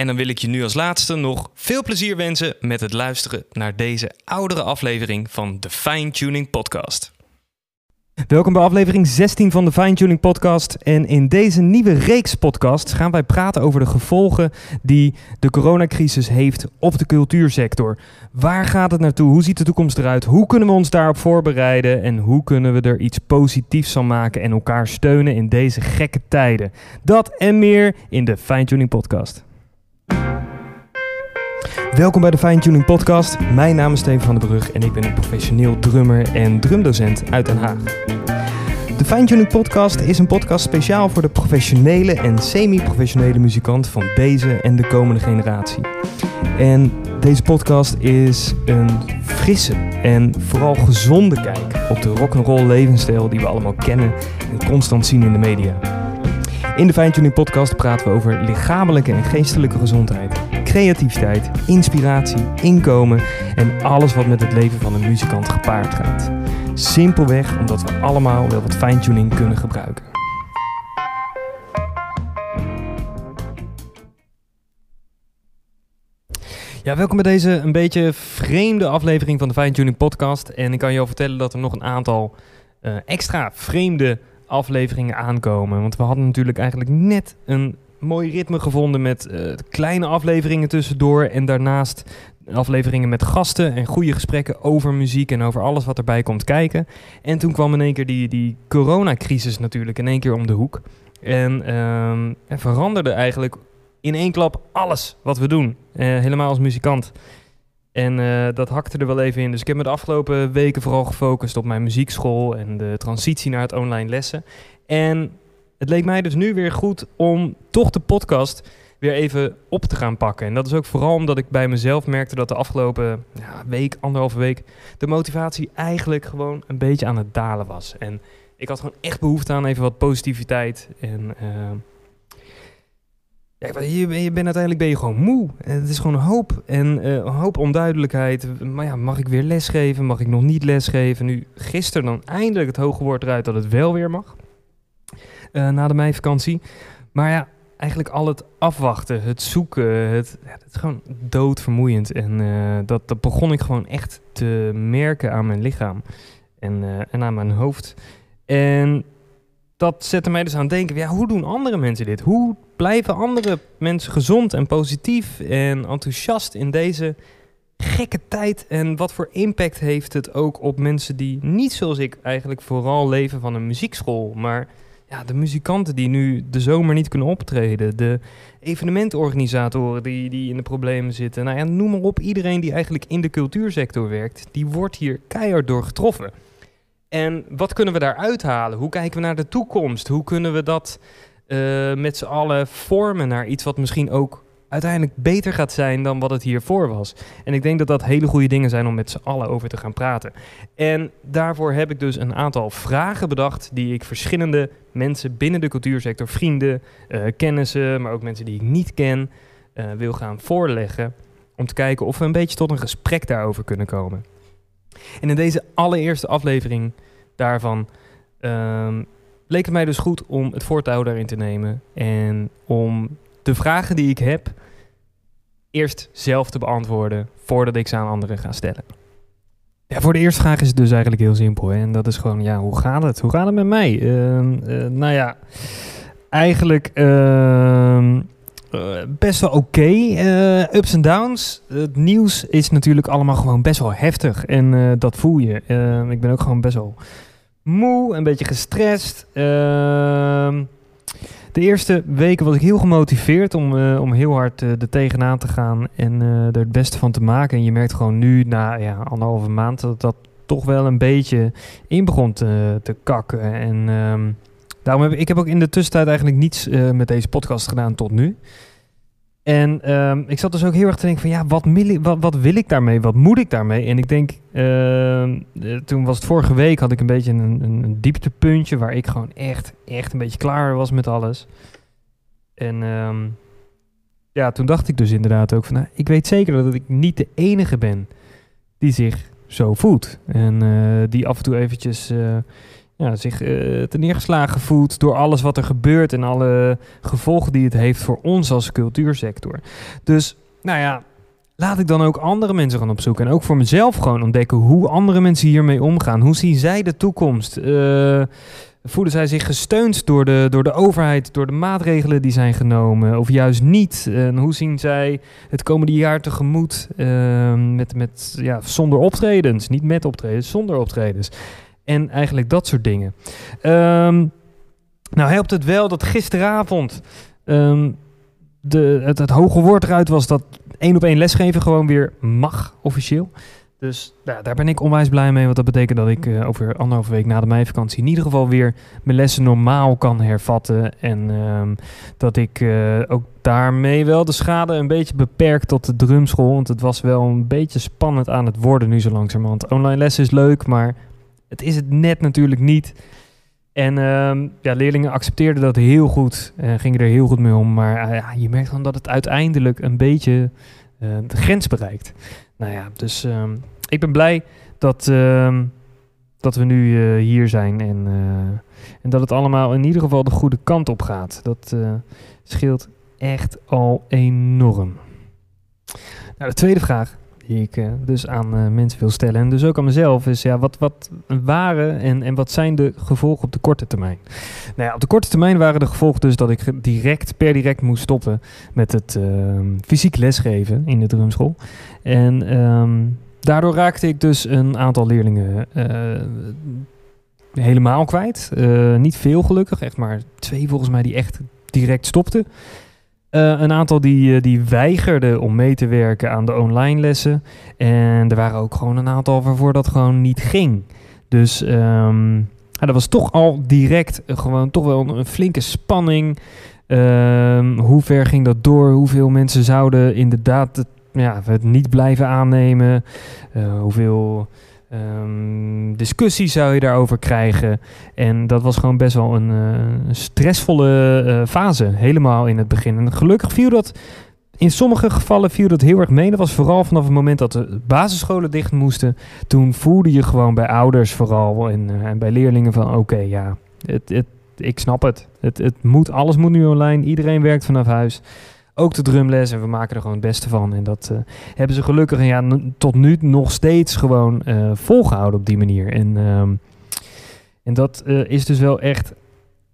En dan wil ik je nu als laatste nog veel plezier wensen met het luisteren naar deze oudere aflevering van de Fine Tuning Podcast. Welkom bij aflevering 16 van de Fine Tuning Podcast. En in deze nieuwe reeks podcast gaan wij praten over de gevolgen die de coronacrisis heeft op de cultuursector. Waar gaat het naartoe? Hoe ziet de toekomst eruit? Hoe kunnen we ons daarop voorbereiden? En hoe kunnen we er iets positiefs van maken en elkaar steunen in deze gekke tijden? Dat en meer in de Fine Tuning Podcast. Welkom bij de Fine Tuning Podcast. Mijn naam is Steven van den Brug en ik ben een professioneel drummer en drumdocent uit Den Haag. De Fine Tuning Podcast is een podcast speciaal voor de professionele en semi-professionele muzikant van deze en de komende generatie. En deze podcast is een frisse en vooral gezonde kijk op de rock'n'roll levensstijl die we allemaal kennen en constant zien in de media. In de Fine Tuning Podcast praten we over lichamelijke en geestelijke gezondheid creativiteit, inspiratie, inkomen en alles wat met het leven van een muzikant gepaard gaat. Simpelweg omdat we allemaal wel wat fine-tuning kunnen gebruiken. Ja, welkom bij deze een beetje vreemde aflevering van de Fine Tuning Podcast. En ik kan je al vertellen dat er nog een aantal uh, extra vreemde afleveringen aankomen. Want we hadden natuurlijk eigenlijk net een mooi ritme gevonden met uh, kleine afleveringen tussendoor. En daarnaast afleveringen met gasten en goede gesprekken over muziek en over alles wat erbij komt kijken. En toen kwam in één keer die, die coronacrisis natuurlijk in één keer om de hoek. En, uh, veranderde eigenlijk in één klap alles wat we doen. Uh, helemaal als muzikant. En uh, dat hakte er wel even in. Dus ik heb me de afgelopen weken vooral gefocust op mijn muziekschool en de transitie naar het online lessen. En het leek mij dus nu weer goed om toch de podcast weer even op te gaan pakken. En dat is ook vooral omdat ik bij mezelf merkte dat de afgelopen ja, week, anderhalve week, de motivatie eigenlijk gewoon een beetje aan het dalen was. En ik had gewoon echt behoefte aan even wat positiviteit. En uh, ja, je, je bent uiteindelijk ben je gewoon moe. Het is gewoon een hoop en uh, een hoop onduidelijkheid. Maar ja, mag ik weer lesgeven? Mag ik nog niet lesgeven? Nu gisteren dan eindelijk het hoge woord eruit dat het wel weer mag. Uh, na de meivakantie. Maar ja, eigenlijk al het afwachten, het zoeken, het, het is gewoon doodvermoeiend. En uh, dat, dat begon ik gewoon echt te merken aan mijn lichaam en, uh, en aan mijn hoofd. En dat zette mij dus aan het denken, ja, hoe doen andere mensen dit? Hoe blijven andere mensen gezond en positief en enthousiast in deze gekke tijd? En wat voor impact heeft het ook op mensen die niet zoals ik eigenlijk vooral leven van een muziekschool, maar ja, de muzikanten die nu de zomer niet kunnen optreden, de evenementorganisatoren die, die in de problemen zitten. Nou ja, noem maar op, iedereen die eigenlijk in de cultuursector werkt, die wordt hier keihard door getroffen. En wat kunnen we daar uithalen? Hoe kijken we naar de toekomst? Hoe kunnen we dat uh, met z'n allen vormen naar iets wat misschien ook uiteindelijk beter gaat zijn dan wat het hiervoor was. En ik denk dat dat hele goede dingen zijn om met z'n allen over te gaan praten. En daarvoor heb ik dus een aantal vragen bedacht die ik verschillende mensen binnen de cultuursector, vrienden, uh, kennissen, maar ook mensen die ik niet ken, uh, wil gaan voorleggen. Om te kijken of we een beetje tot een gesprek daarover kunnen komen. En in deze allereerste aflevering daarvan um, leek het mij dus goed om het voortouw daarin te nemen. En om de vragen die ik heb eerst zelf te beantwoorden voordat ik ze aan anderen ga stellen. Ja, voor de eerste vraag is het dus eigenlijk heel simpel. En dat is gewoon, ja, hoe gaat het? Hoe gaat het met mij? Uh, nou ja, eigenlijk ehm, eh, best wel oké. Eh, ups en downs. Het nieuws is natuurlijk allemaal gewoon best wel heftig. En dat voel je. Ehm, ik ben ook gewoon best wel moe, een beetje gestrest. Ehm, de eerste weken was ik heel gemotiveerd om, uh, om heel hard uh, er tegenaan te gaan en uh, er het beste van te maken. En je merkt gewoon nu, na ja, anderhalve maand, dat dat toch wel een beetje in begon te, te kakken. En um, daarom heb ik, ik heb ook in de tussentijd eigenlijk niets met deze podcast gedaan tot nu. En um, ik zat dus ook heel erg te denken van ja, wat, wat, wat, wil ik daarmee? Wat moet ik daarmee? En ik denk, uh, toen was het vorige week, had ik een beetje een, een, dieptepuntje waar ik gewoon echt, echt een beetje klaar was met alles. En um, ja, toen dacht ik dus inderdaad ook van, nou, ik weet zeker dat ik niet de enige ben die zich zo voelt. En uh, die af en toe eventjes uh, ja, zich uh, te neergeslagen voelt door alles wat er gebeurt en alle gevolgen die het heeft voor ons als cultuursector. Dus, nou ja, laat ik dan ook andere mensen gaan opzoeken. En ook voor mezelf gewoon ontdekken hoe andere mensen hiermee omgaan. Hoe zien zij de toekomst? Uh, voelen zij zich gesteund door de, door de overheid, door de maatregelen die zijn genomen, of juist niet? En hoe zien zij het komende jaar tegemoet uh, met, met, ja, zonder optredens? Niet met optredens, zonder optredens. En eigenlijk dat soort dingen. Um, nou helpt het wel dat gisteravond um, de, het, hoge woord eruit was dat één op één lesgeven gewoon weer mag, officieel. Dus ja, daar ben ik onwijs blij mee. Want dat betekent dat ik uh, over anderhalve week na de meivakantie in ieder geval weer mijn lessen normaal kan hervatten. En um, dat ik uh, ook daarmee wel de schade een beetje beperkt tot de drumschool. Want het was wel een beetje spannend aan het worden nu zo langzamerhand. Online lessen is leuk, maar het is het net natuurlijk niet. En uh, ja, leerlingen accepteerden dat heel goed en gingen er heel goed mee om. Maar uh, ja, je merkt gewoon dat het uiteindelijk een beetje uh, de grens bereikt. Nou ja, dus uh, ik ben blij dat, ehm, dat we nu eh, hier zijn en, en dat het allemaal in ieder geval de goede kant op gaat. Dat scheelt echt al enorm. Nou, de tweede vraag die ik uh, dus aan uh, mensen wil stellen. En dus ook aan mezelf is, ja, wat, wat waren en, en wat zijn de gevolgen op de korte termijn? Nou ja, op de korte termijn waren de gevolgen dus dat ik direct, per direct moest stoppen met het uh, fysiek lesgeven in de drumschool. En um, daardoor raakte ik dus een aantal leerlingen helemaal kwijt. niet veel gelukkig, echt maar twee volgens mij die echt direct stopten. Uh, een aantal die, uh, die weigerden om mee te werken aan de online lessen. En er waren ook gewoon een aantal waarvoor dat gewoon niet ging. Dus um, ja, dat was toch al direct gewoon toch wel een, een flinke spanning. Um, hoe ver ging dat door? Hoeveel mensen zouden inderdaad het, ja, het niet blijven aannemen? hoeveel Um, discussie zou je daarover krijgen. En dat was gewoon best wel een uh, stressvolle uh, fase, helemaal in het begin. En gelukkig viel dat, in sommige gevallen viel dat heel erg mee. Dat was vooral vanaf het moment dat de basisscholen dicht moesten. Toen voelde je gewoon bij ouders vooral en, uh, en bij leerlingen van oké, ja, het, ik snap het. Het, het moet, alles moet nu online, iedereen werkt vanaf huis ook de drumles en we maken er gewoon het beste van. En dat uh, hebben ze gelukkig ja, tot nu nog steeds gewoon uh, volgehouden op die manier. En, um, en dat uh, is dus wel echt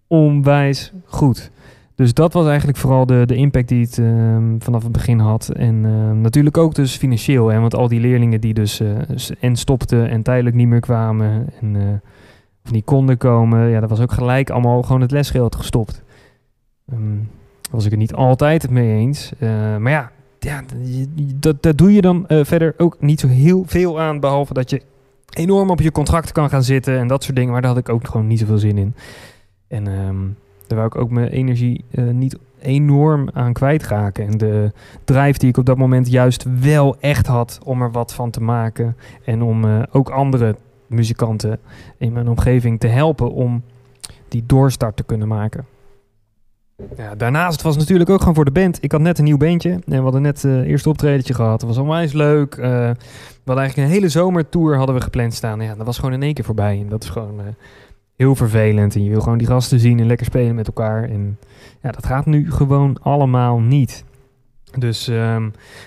onwijs goed. Dus dat was eigenlijk vooral de, de impact die het um, vanaf het begin had. En uh, natuurlijk ook dus financieel. Hè, want al die leerlingen die dus en stopten en tijdelijk niet meer kwamen. En, of niet konden komen. Ja, dat was ook gelijk allemaal gewoon het lesgeld gestopt. Was ik het niet altijd mee eens. Uh, maar ja, ja dat, dat doe je dan uh, verder ook niet zo heel veel aan. Behalve dat je enorm op je contract kan gaan zitten en dat soort dingen. Maar daar had ik ook gewoon niet zoveel zin in. En um, daar wou ik ook mijn energie uh, niet enorm aan kwijtraken. En de drijf die ik op dat moment juist wel echt had om er wat van te maken. En om ook andere muzikanten in mijn omgeving te helpen om die doorstart te kunnen maken. Ja, daarnaast was het natuurlijk ook gewoon voor de band. Ik had net een nieuw bandje en we hadden net het uh, eerste optredentje gehad. Dat was onwijs leuk. Uh, we hadden eigenlijk een hele zomertour hadden we gepland staan. Ja, dat was gewoon in één keer voorbij. En dat is gewoon uh, heel vervelend. En je wil gewoon die gasten zien en lekker spelen met elkaar. En ja, dat gaat nu gewoon allemaal niet. Dus ehm,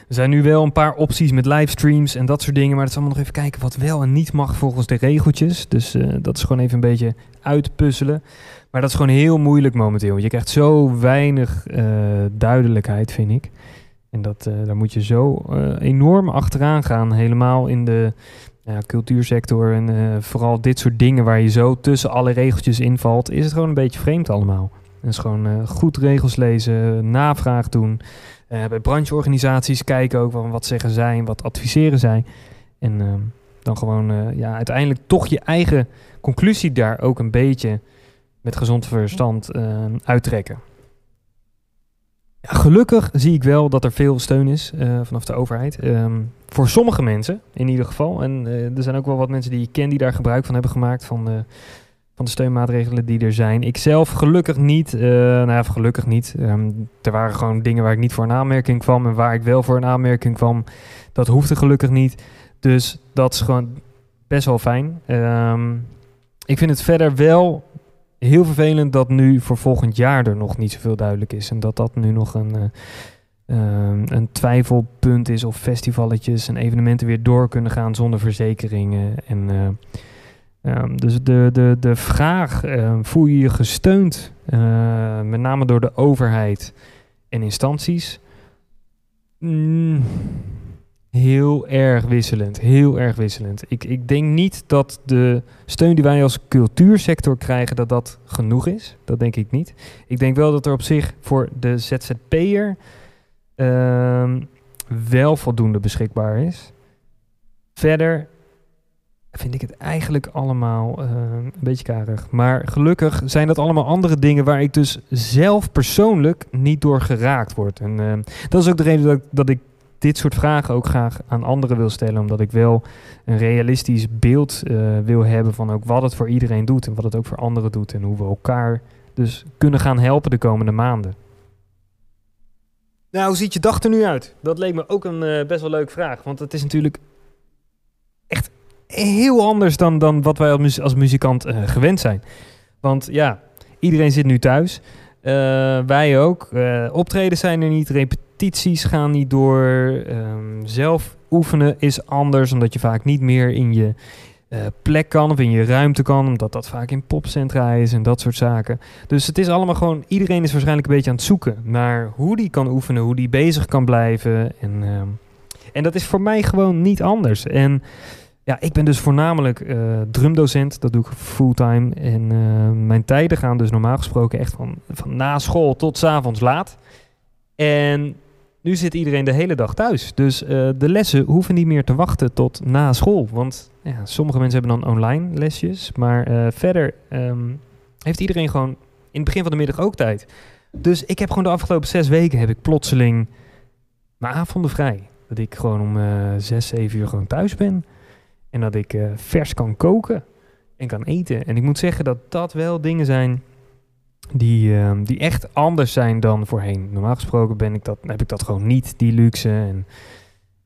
er zijn nu wel een paar opties met livestreams en dat soort dingen. Maar het is allemaal nog even kijken wat wel en niet mag volgens de regeltjes. Dus eh, dat is gewoon even een beetje uitpuzzelen. Maar dat is gewoon heel moeilijk momenteel. Je krijgt zo weinig uh, duidelijkheid, vind ik. En dat, uh, daar moet je zo enorm achteraan gaan. Helemaal in de cultuursector en vooral dit soort dingen waar je zo tussen alle regeltjes invalt. Is het gewoon een beetje vreemd allemaal. Dus gewoon goed regels lezen, navraag doen. Uh, bij brancheorganisaties kijken ook van wat zeggen zij wat adviseren zij. En uh, dan gewoon uh, ja, uiteindelijk toch je eigen conclusie daar ook een beetje met gezond verstand ehm, uittrekken. Ja, gelukkig zie ik wel dat er veel steun is eh, vanaf de overheid. Um, voor sommige mensen in ieder geval. En er zijn ook wel wat mensen die ik ken die daar gebruik van hebben gemaakt. Van van de steunmaatregelen die er zijn. Ik zelf gelukkig niet. Uh, nou ja, gelukkig niet. Um, er waren gewoon dingen waar ik niet voor een aanmerking kwam. En waar ik wel voor een aanmerking kwam. Dat hoefde gelukkig niet. Dus dat is gewoon best wel fijn. Um, ik vind het verder wel heel vervelend dat nu voor volgend jaar er nog niet zoveel duidelijk is. En dat dat nu nog een, uh, een twijfelpunt is of festivalletjes en evenementen weer door kunnen gaan zonder verzekeringen. En uh, Um, dus de, de, de vraag, uh, voel je je gesteund, uh, met name door de overheid en instanties? Mm, heel erg wisselend, heel erg wisselend. Ik, ik denk niet dat de steun die wij als cultuursector krijgen, dat dat genoeg is. Dat denk ik niet. Ik denk wel dat er op zich voor de ZZP'er uh, wel voldoende beschikbaar is. Verder vind ik het eigenlijk allemaal uh, een beetje karig. Maar gelukkig zijn dat allemaal andere dingen waar ik dus zelf persoonlijk niet door geraakt word. En uh, dat is ook de reden dat, dat ik dit soort vragen ook graag aan anderen wil stellen. Omdat ik wel een realistisch beeld uh, wil hebben van ook wat het voor iedereen doet. En wat het ook voor anderen doet. En hoe we elkaar dus kunnen gaan helpen de komende maanden. Nou, hoe ziet je dag er nu uit? Dat leek me ook een best wel leuke vraag. Want het is natuurlijk echt heel anders dan, dan wat wij als, als muzikant uh, gewend zijn. Want ja, iedereen zit nu thuis. Uh, wij ook. Uh, optreden zijn er niet, repetities gaan niet door. Um, zelf oefenen is anders, omdat je vaak niet meer in je plek kan of in je ruimte kan, omdat dat vaak in popcentra is en dat soort zaken. Dus het is allemaal gewoon, iedereen is waarschijnlijk een beetje aan het zoeken naar hoe die kan oefenen, hoe die bezig kan blijven. En, uh, en dat is voor mij gewoon niet anders. En ja, ik ben dus voornamelijk uh, drumdocent. Dat doe ik fulltime. En uh, mijn tijden gaan dus normaal gesproken echt van, van na school tot s avonds laat. En nu zit iedereen de hele dag thuis. Dus uh, de lessen hoeven niet meer te wachten tot na school. Want ja, sommige mensen hebben dan online lesjes. Maar verder um, heeft iedereen gewoon in het begin van de middag ook tijd. Dus ik heb gewoon de afgelopen zes weken heb ik plotseling mijn avonden vrij. Dat ik gewoon om zes, zeven uur gewoon thuis ben. En dat ik uh, vers kan koken en kan eten. En ik moet zeggen dat dat wel dingen zijn die, uh, die echt anders zijn dan voorheen. Normaal gesproken ben ik dat, heb ik dat gewoon niet, die luxe. En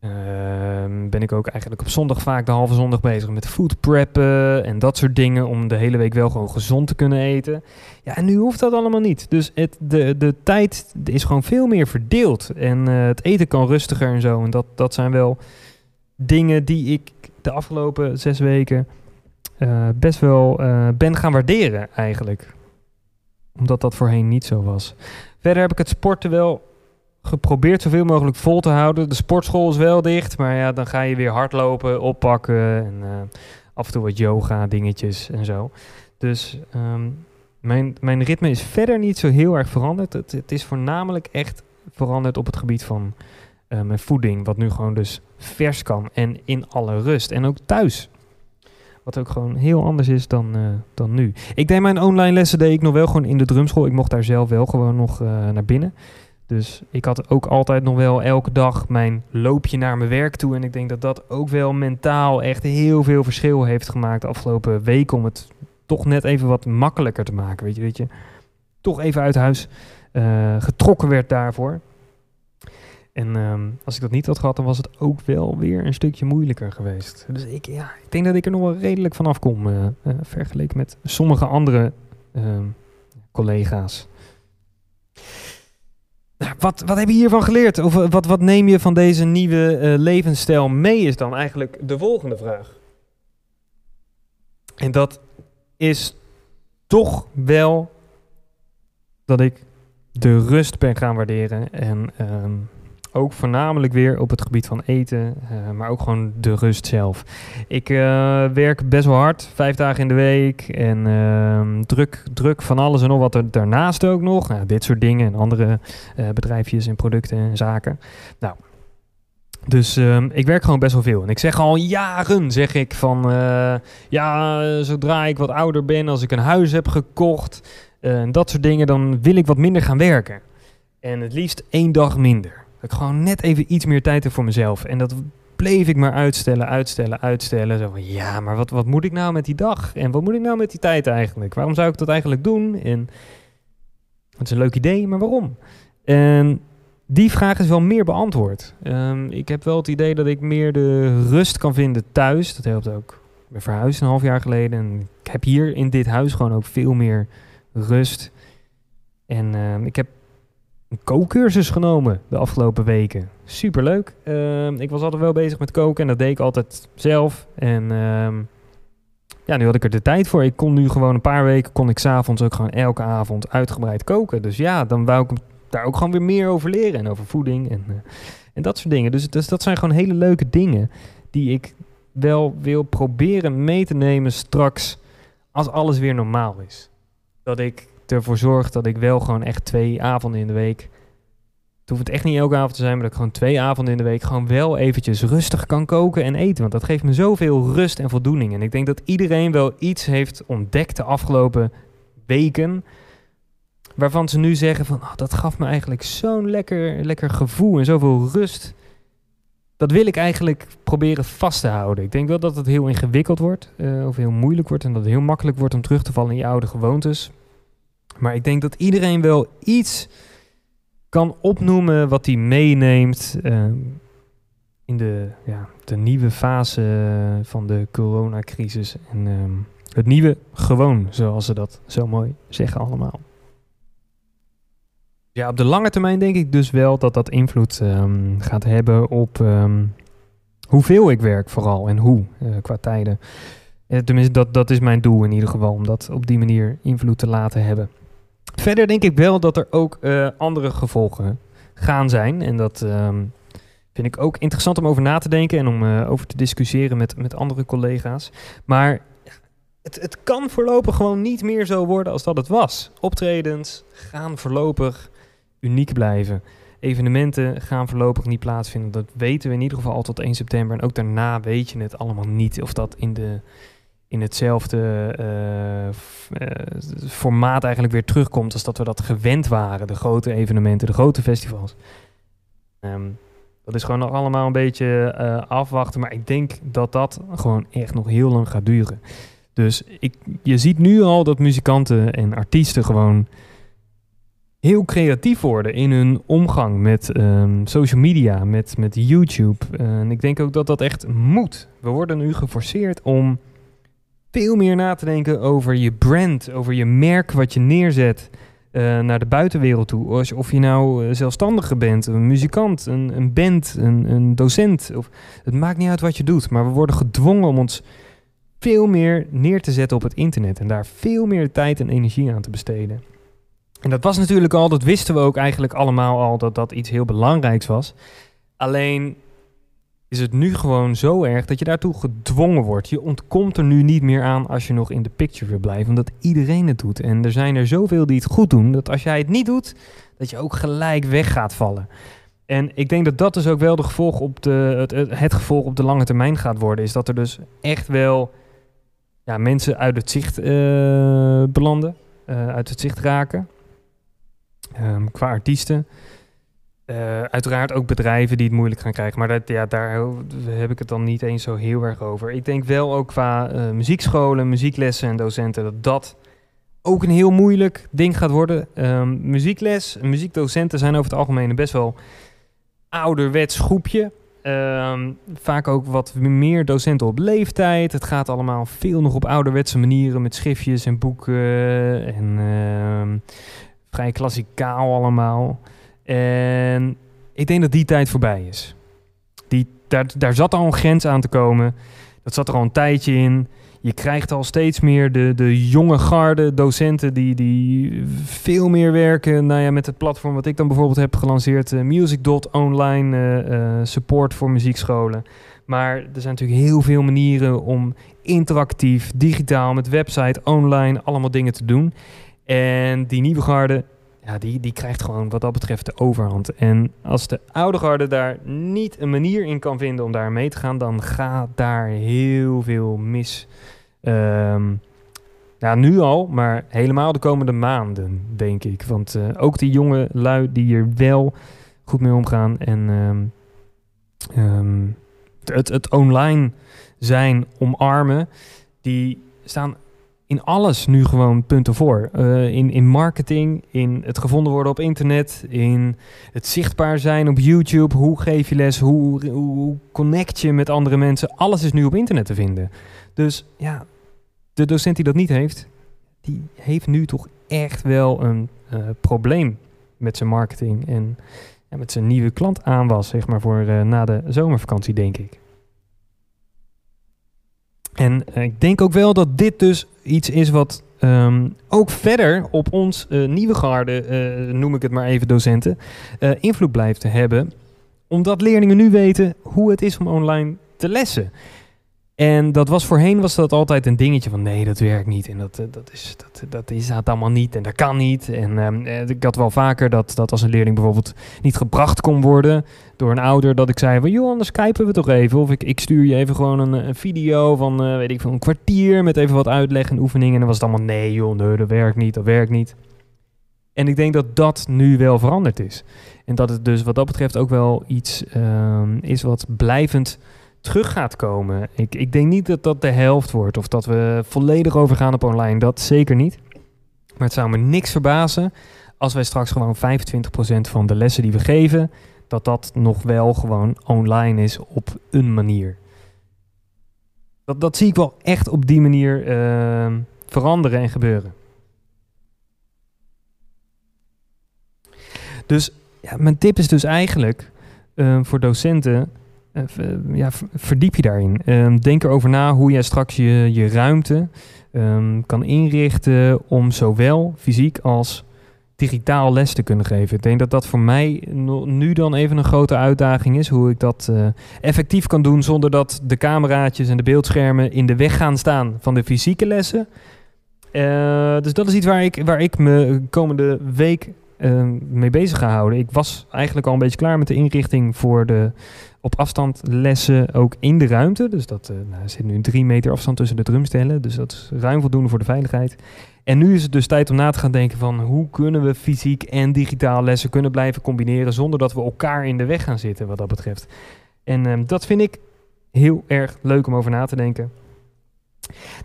uh, ben ik ook eigenlijk op zondag vaak de halve zondag bezig met food preppen en dat soort dingen. Om de hele week wel gewoon gezond te kunnen eten. Ja, en nu hoeft dat allemaal niet. Dus het, de, de tijd is gewoon veel meer verdeeld. En uh, het eten kan rustiger en zo. En dat, dat zijn wel dingen die ik de afgelopen zes weken uh, best wel uh, ben gaan waarderen eigenlijk. Omdat dat voorheen niet zo was. Verder heb ik het sporten wel geprobeerd zoveel mogelijk vol te houden. De sportschool is wel dicht, maar ja, dan ga je weer hardlopen, oppakken en uh, af en toe wat yoga dingetjes en zo. Dus um, mijn, mijn ritme is verder niet zo heel erg veranderd. Het, het is voornamelijk echt veranderd op het gebied van uh, mijn voeding, wat nu gewoon dus vers kan en in alle rust. En ook thuis. Wat ook gewoon heel anders is dan, uh, dan nu. Ik deed mijn online lessen deed ik nog wel gewoon in de drumschool. Ik mocht daar zelf wel gewoon nog uh, naar binnen. Dus ik had ook altijd nog wel elke dag mijn loopje naar mijn werk toe. En ik denk dat dat ook wel mentaal echt heel veel verschil heeft gemaakt de afgelopen weken. Om het toch net even wat makkelijker te maken. Weet je, weet je toch even uit huis getrokken werd daarvoor. En ehm, als ik dat niet had gehad, dan was het ook wel weer een stukje moeilijker geweest. Dus ik, ja, ik denk dat ik er nog wel redelijk vanaf kom, uh, vergeleken met sommige andere ehm, collega's. Nou, wat, wat heb je hiervan geleerd? Of wat, wat neem je van deze nieuwe levensstijl mee, is dan eigenlijk de volgende vraag. En dat is toch wel dat ik de rust ben gaan waarderen. En ehm, ook voornamelijk weer op het gebied van eten, uh, maar ook gewoon de rust zelf. Ik uh, werk best wel hard, vijf dagen in de week. En uh, druk, druk van alles en nog wat er daarnaast ook nog. Nou, dit soort dingen en andere uh, bedrijfjes en producten en zaken. Nou, dus um, ik werk gewoon best wel veel. En ik zeg al jaren, zeg ik van... ja, zodra ik wat ouder ben, als ik een huis heb gekocht... en dat soort dingen, dan wil ik wat minder gaan werken. En het liefst één dag minder. Ik gewoon net even iets meer tijd voor mezelf. En dat bleef ik maar uitstellen, uitstellen, uitstellen. Zo van, ja, maar wat, wat moet ik nou met die dag? En wat moet ik nou met die tijd eigenlijk? Waarom zou ik dat eigenlijk doen? En het is een leuk idee, maar waarom? En die vraag is wel meer beantwoord. Um, ik heb wel het idee dat ik meer de rust kan vinden thuis. Dat helpt ook. Ik ben verhuisd een half jaar geleden. En ik heb hier in dit huis gewoon ook veel meer rust. En um, ik heb een kookcursus genomen de afgelopen weken. Superleuk. Uh, ik was altijd wel bezig met koken en dat deed ik altijd zelf. En uh, ja, nu had ik er de tijd voor. Ik kon nu gewoon een paar weken, kon ik s'avonds ook gewoon elke avond uitgebreid koken. Dus ja, dan wou ik daar ook gewoon weer meer over leren. En over voeding en, uh, en dat soort dingen. Dus, dus dat zijn gewoon hele leuke dingen die ik wel wil proberen mee te nemen straks als alles weer normaal is. Dat ik ervoor zorg dat ik wel gewoon echt twee avonden in de week. Het hoeft echt niet elke avond te zijn, maar dat ik gewoon twee avonden in de week gewoon wel eventjes rustig kan koken en eten. Want dat geeft me zoveel rust en voldoening. En ik denk dat iedereen wel iets heeft ontdekt de afgelopen weken. Waarvan ze nu zeggen van, oh, dat gaf me eigenlijk zo'n lekker, lekker gevoel en zoveel rust. Dat wil ik eigenlijk proberen vast te houden. Ik denk wel dat het heel ingewikkeld wordt, uh, of heel moeilijk wordt. En dat het heel makkelijk wordt om terug te vallen in je oude gewoontes. Maar ik denk dat iedereen wel iets kan opnoemen wat hij meeneemt uh, in de, ja, de nieuwe fase van de coronacrisis. En uh, het nieuwe gewoon, zoals ze dat zo mooi zeggen allemaal. Ja, op de lange termijn denk ik dus wel dat dat invloed um, gaat hebben op hoeveel ik werk vooral en hoe uh, qua tijden. Eh, tenminste, dat, dat is mijn doel in ieder geval, om dat op die manier invloed te laten hebben. Verder denk ik wel dat er ook uh, andere gevolgen gaan zijn. En dat um, vind ik ook interessant om over na te denken en om uh, over te discussiëren met, met andere collega's. Maar het, het kan voorlopig gewoon niet meer zo worden als dat het was. Optredens gaan voorlopig uniek blijven. Evenementen gaan voorlopig niet plaatsvinden. Dat weten we in ieder geval al tot 1 september. En ook daarna weet je het allemaal niet of dat in de in hetzelfde uh, uh, formaat eigenlijk weer terugkomt als dat we dat gewend waren. De grote evenementen, de grote festivals. Um, dat is gewoon nog allemaal een beetje uh, afwachten. Maar ik denk dat dat gewoon echt nog heel lang gaat duren. Dus ik, je ziet nu al dat muzikanten en artiesten gewoon heel creatief worden in hun omgang met um, social media, met, met YouTube. en ik denk ook dat dat echt moet. We worden nu geforceerd om veel meer na te denken over je brand, over je merk wat je neerzet uh, naar de buitenwereld toe. Of je nou uh, zelfstandige bent, een muzikant, een, een band, een, een docent. Of, het maakt niet uit wat je doet, maar we worden gedwongen om ons veel meer neer te zetten op het internet en daar veel meer tijd en energie aan te besteden. En dat was natuurlijk al, dat wisten we ook eigenlijk allemaal al, dat dat iets heel belangrijks was. Alleen is het nu gewoon zo erg dat je daartoe gedwongen wordt. Je ontkomt er nu niet meer aan als je nog in de picture wil blijven, omdat iedereen het doet. En er zijn er zoveel die het goed doen, dat als jij het niet doet, dat je ook gelijk weg gaat vallen. En ik denk dat dat dus ook wel de gevolg op de, het, het gevolg op de lange termijn gaat worden. Is dat er dus echt wel ja, mensen uit het zicht uh, belanden, uh, uit het zicht raken. Um, qua artiesten. Uh, uiteraard ook bedrijven die het moeilijk gaan krijgen. Maar dat, ja, daar heb ik het dan niet eens zo heel erg over. Ik denk wel ook qua uh, muziekscholen, muzieklessen en docenten... dat dat ook een heel moeilijk ding gaat worden. Um, muziekles en muziekdocenten zijn over het algemeen best wel ouderwets groepje. Ehm, vaak ook wat meer docenten op leeftijd. Het gaat allemaal veel nog op ouderwetse manieren met schriftjes en boeken en ehm, vrij klassikaal allemaal. En ik denk dat die tijd voorbij is. Die, daar, daar zat al een grens aan te komen. Dat zat er al een tijdje in. Je krijgt al steeds meer de, de jonge garde docenten die, die veel meer werken nou ja, met het platform wat ik dan bijvoorbeeld heb gelanceerd. Uh, Music.online uh, uh, support voor muziekscholen. Maar er zijn natuurlijk heel veel manieren om interactief, digitaal, met website, online, allemaal dingen te doen. En die nieuwe garde, ja, die, die krijgt gewoon wat dat betreft de overhand. En als de oude garde daar niet een manier in kan vinden om daar mee te gaan, dan gaat daar heel veel mis. Ja, nu al, maar helemaal de komende maanden, denk ik. Want uh, ook die jonge lui die hier wel goed mee omgaan en um, um, het, het online zijn omarmen, die staan in alles nu gewoon punten voor. Uh, in, in marketing, in het gevonden worden op internet, in het zichtbaar zijn op YouTube. Hoe geef je les? Hoe, hoe, connect je met andere mensen? Alles is nu op internet te vinden. Dus ja, de docent die dat niet heeft, die heeft nu toch echt wel een uh, probleem met zijn marketing en met zijn nieuwe klant aanwas, zeg maar, voor uh, na de zomervakantie, denk ik. En uh, ik denk ook wel dat dit dus iets is wat um, ook verder op ons nieuwe garde, noem ik het maar even docenten, invloed blijft te hebben. Omdat leerlingen nu weten hoe het is om online te lessen. En dat was voorheen was dat altijd een dingetje van nee, dat werkt niet. En dat, dat, is, dat, dat is dat allemaal niet en dat kan niet. En um, ik had wel vaker dat, dat als een leerling bijvoorbeeld niet gebracht kon worden door een ouder, dat ik zei van joh, anders skypen we toch even. Of ik, ik stuur je even gewoon een, een video van weet ik veel, een kwartier met even wat uitleg en oefeningen. En dan was het allemaal nee joh, nee, dat werkt niet, dat werkt niet. En ik denk dat dat nu wel veranderd is. En dat het dus wat dat betreft ook wel iets um, is wat blijvend terug gaat komen. Ik, ik denk niet dat dat de helft wordt of dat we volledig overgaan op online. Dat zeker niet. Maar het zou me niks verbazen als wij straks gewoon 25% van de lessen die we geven, dat dat nog wel gewoon online is op een manier. Dat, dat zie ik wel echt op die manier uh, veranderen en gebeuren. Dus ja, mijn tip is dus eigenlijk uh, voor docenten ja, verdiep je daarin. Um, denk erover na hoe jij straks je, je ruimte um, kan inrichten om zowel fysiek als digitaal les te kunnen geven. Ik denk dat dat voor mij nu dan even een grote uitdaging is. Hoe ik dat uh, effectief kan doen zonder dat de cameraatjes en de beeldschermen in de weg gaan staan van de fysieke lessen. Uh, dus dat is iets waar ik, waar ik me komende week uh, mee bezig ga houden. Ik was eigenlijk al een beetje klaar met de inrichting voor de op afstand lessen ook in de ruimte. Dus dat uh, nou, zit nu drie meter afstand tussen de drumstellen. Dus dat is ruim voldoende voor de veiligheid. En nu is het dus tijd om na te gaan denken van hoe kunnen we fysiek en digitaal lessen kunnen blijven combineren zonder dat we elkaar in de weg gaan zitten wat dat betreft. En um, dat vind ik heel erg leuk om over na te denken.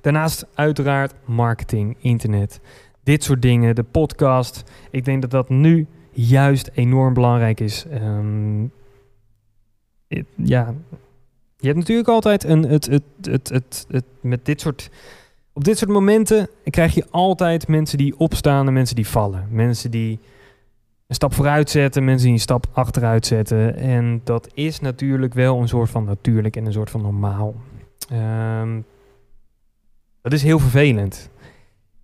Daarnaast uiteraard marketing, internet, dit soort dingen, de podcast. Ik denk dat dat nu juist enorm belangrijk is. Um, ja, je hebt natuurlijk altijd een, het, het, het, het, het, met dit soort, op dit soort momenten krijg je altijd mensen die opstaan en mensen die vallen. Mensen die een stap vooruit zetten, mensen die een stap achteruit zetten. En dat is natuurlijk wel een soort van natuurlijk en een soort van normaal. Um, dat is heel vervelend.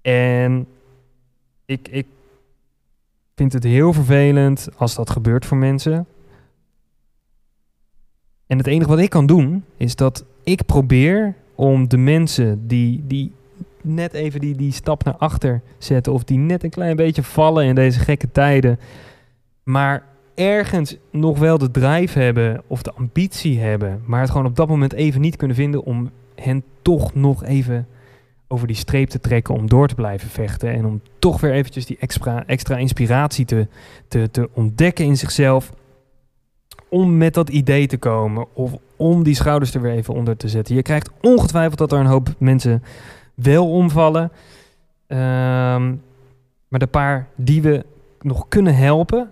En ik, ik vind het heel vervelend als dat gebeurt voor mensen. En het enige wat ik kan doen, is dat ik probeer om de mensen die, die net even die, die stap naar achter zetten, of die net een klein beetje vallen in deze gekke tijden, maar ergens nog wel de drive hebben of de ambitie hebben, maar het gewoon op dat moment even niet kunnen vinden om hen toch nog even over die streep te trekken om door te blijven vechten en om toch weer eventjes die extra, extra inspiratie te, te, te ontdekken in zichzelf om met dat idee te komen of om die schouders er weer even onder te zetten. Je krijgt ongetwijfeld dat er een hoop mensen wel omvallen. Um, maar de paar die we nog kunnen helpen.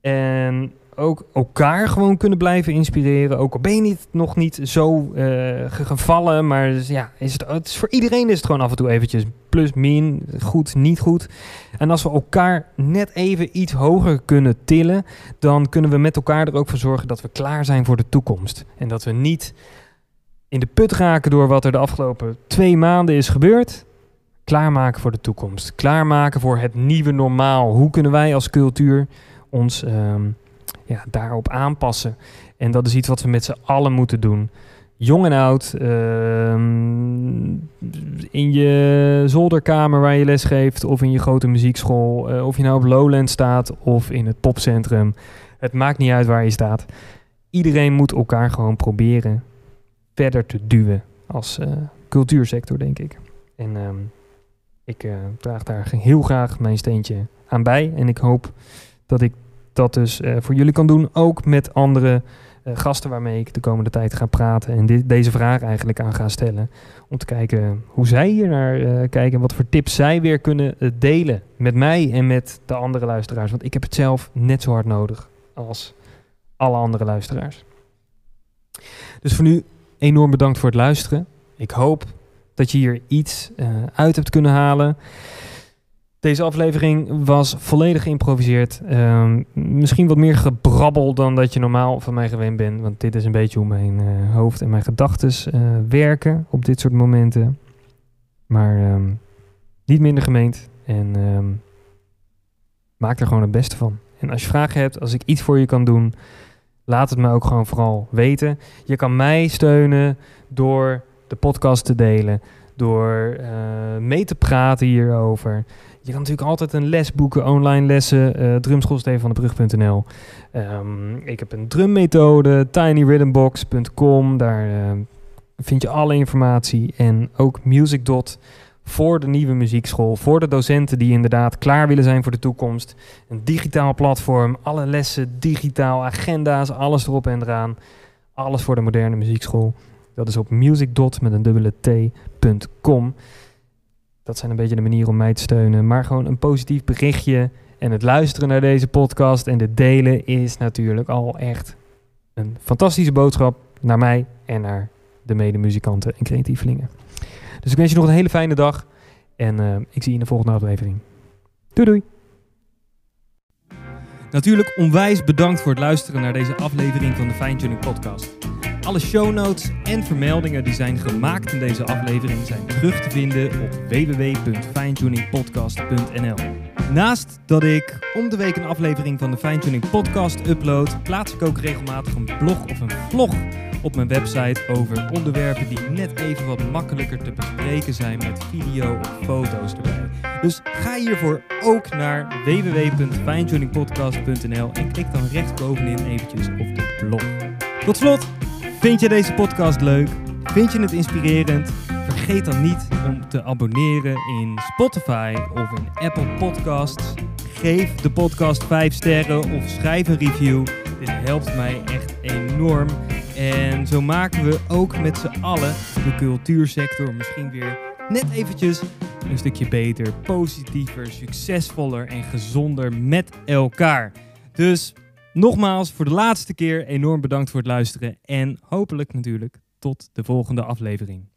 En ook elkaar gewoon kunnen blijven inspireren. Ook al ben je niet, nog niet zo uh, gevallen. Maar dus, ja, is het, het is voor iedereen is het gewoon af en toe eventjes plus, min, goed, niet goed. En als we elkaar net even iets hoger kunnen tillen, dan kunnen we met elkaar er ook voor zorgen dat we klaar zijn voor de toekomst. En dat we niet in de put raken door wat er de afgelopen twee maanden is gebeurd. Klaarmaken voor de toekomst. Klaarmaken voor het nieuwe normaal. Hoe kunnen wij als cultuur ons um, ja, daarop aanpassen? En dat is iets wat we met z'n allen moeten doen. Jong en oud, um, in je zolderkamer waar je les geeft, of in je grote muziekschool, uh, of je nou op Lowland staat of in het popcentrum. Het maakt niet uit waar je staat. Iedereen moet elkaar gewoon proberen verder te duwen als uh, cultuursector, denk ik. En um, ik uh, draag daar heel graag mijn steentje aan bij. En ik hoop dat ik dat dus uh, voor jullie kan doen. Ook met andere gasten waarmee ik de komende tijd ga praten. En dit, deze vraag eigenlijk aan ga stellen. Om te kijken hoe zij hier naar kijken. En wat voor tips zij weer kunnen delen met mij en met de andere luisteraars. Want ik heb het zelf net zo hard nodig als alle andere luisteraars. Dus voor nu enorm bedankt voor het luisteren. Ik hoop dat je hier iets uit hebt kunnen halen. Deze aflevering was volledig geïmproviseerd. Uh, misschien wat meer gebrabbel dan dat je normaal van mij gewend bent. Want dit is een beetje hoe mijn uh, hoofd en mijn gedachten uh, werken op dit soort momenten. Maar um, niet minder gemeend. En um, maak er gewoon het beste van. En als je vragen hebt, als ik iets voor je kan doen, laat het me ook gewoon vooral weten. Je kan mij steunen door de podcast te delen, door uh, mee te praten hierover. Je kan natuurlijk altijd een les boeken, online lessen, uh, drumschoolstevenvandebrug.nl. Um, ik heb een drummethode, tinyrhythmbox.com. Daar uh, vind je alle informatie. En ook MusicDot voor de nieuwe muziekschool, voor de docenten die inderdaad klaar willen zijn voor de toekomst. Een digitaal platform, alle lessen digitaal, agenda's, alles erop en eraan. Alles voor de moderne muziekschool. Dat is op musicdot met een dubbele t.com. Dat zijn een beetje de manieren om mij te steunen. Maar gewoon een positief berichtje en het luisteren naar deze podcast en het delen is natuurlijk al echt een fantastische boodschap naar mij en naar de medemuzikanten en creatievelingen. Dus ik wens je nog een hele fijne dag. En uh, ik zie je in de volgende aflevering. Doei doei. Natuurlijk onwijs bedankt voor het luisteren naar deze aflevering van de Fine Podcast. Alle show notes en vermeldingen die zijn gemaakt in deze aflevering zijn terug te vinden op www.finetuningpodcast.nl. Naast dat ik om de week een aflevering van de Fine Tuning Podcast upload, plaats ik ook regelmatig een blog of een vlog op mijn website over onderwerpen die net even wat makkelijker te bespreken zijn met video of foto's erbij. Dus ga hiervoor ook naar www.finetuningpodcast.nl en klik dan rechtsbovenin eventjes op de blog. Tot slot, vind je deze podcast leuk? Vind je het inspirerend? Vergeet dan niet om te abonneren in Spotify of in Apple Podcasts. Geef de podcast 5 sterren of schrijf een review. Dit helpt mij echt enorm. En zo maken we ook met z'n allen de cultuursector misschien weer net eventjes een stukje beter, positiever, succesvoller en gezonder met elkaar. Dus nogmaals, voor de laatste keer enorm bedankt voor het luisteren en hopelijk natuurlijk tot de volgende aflevering.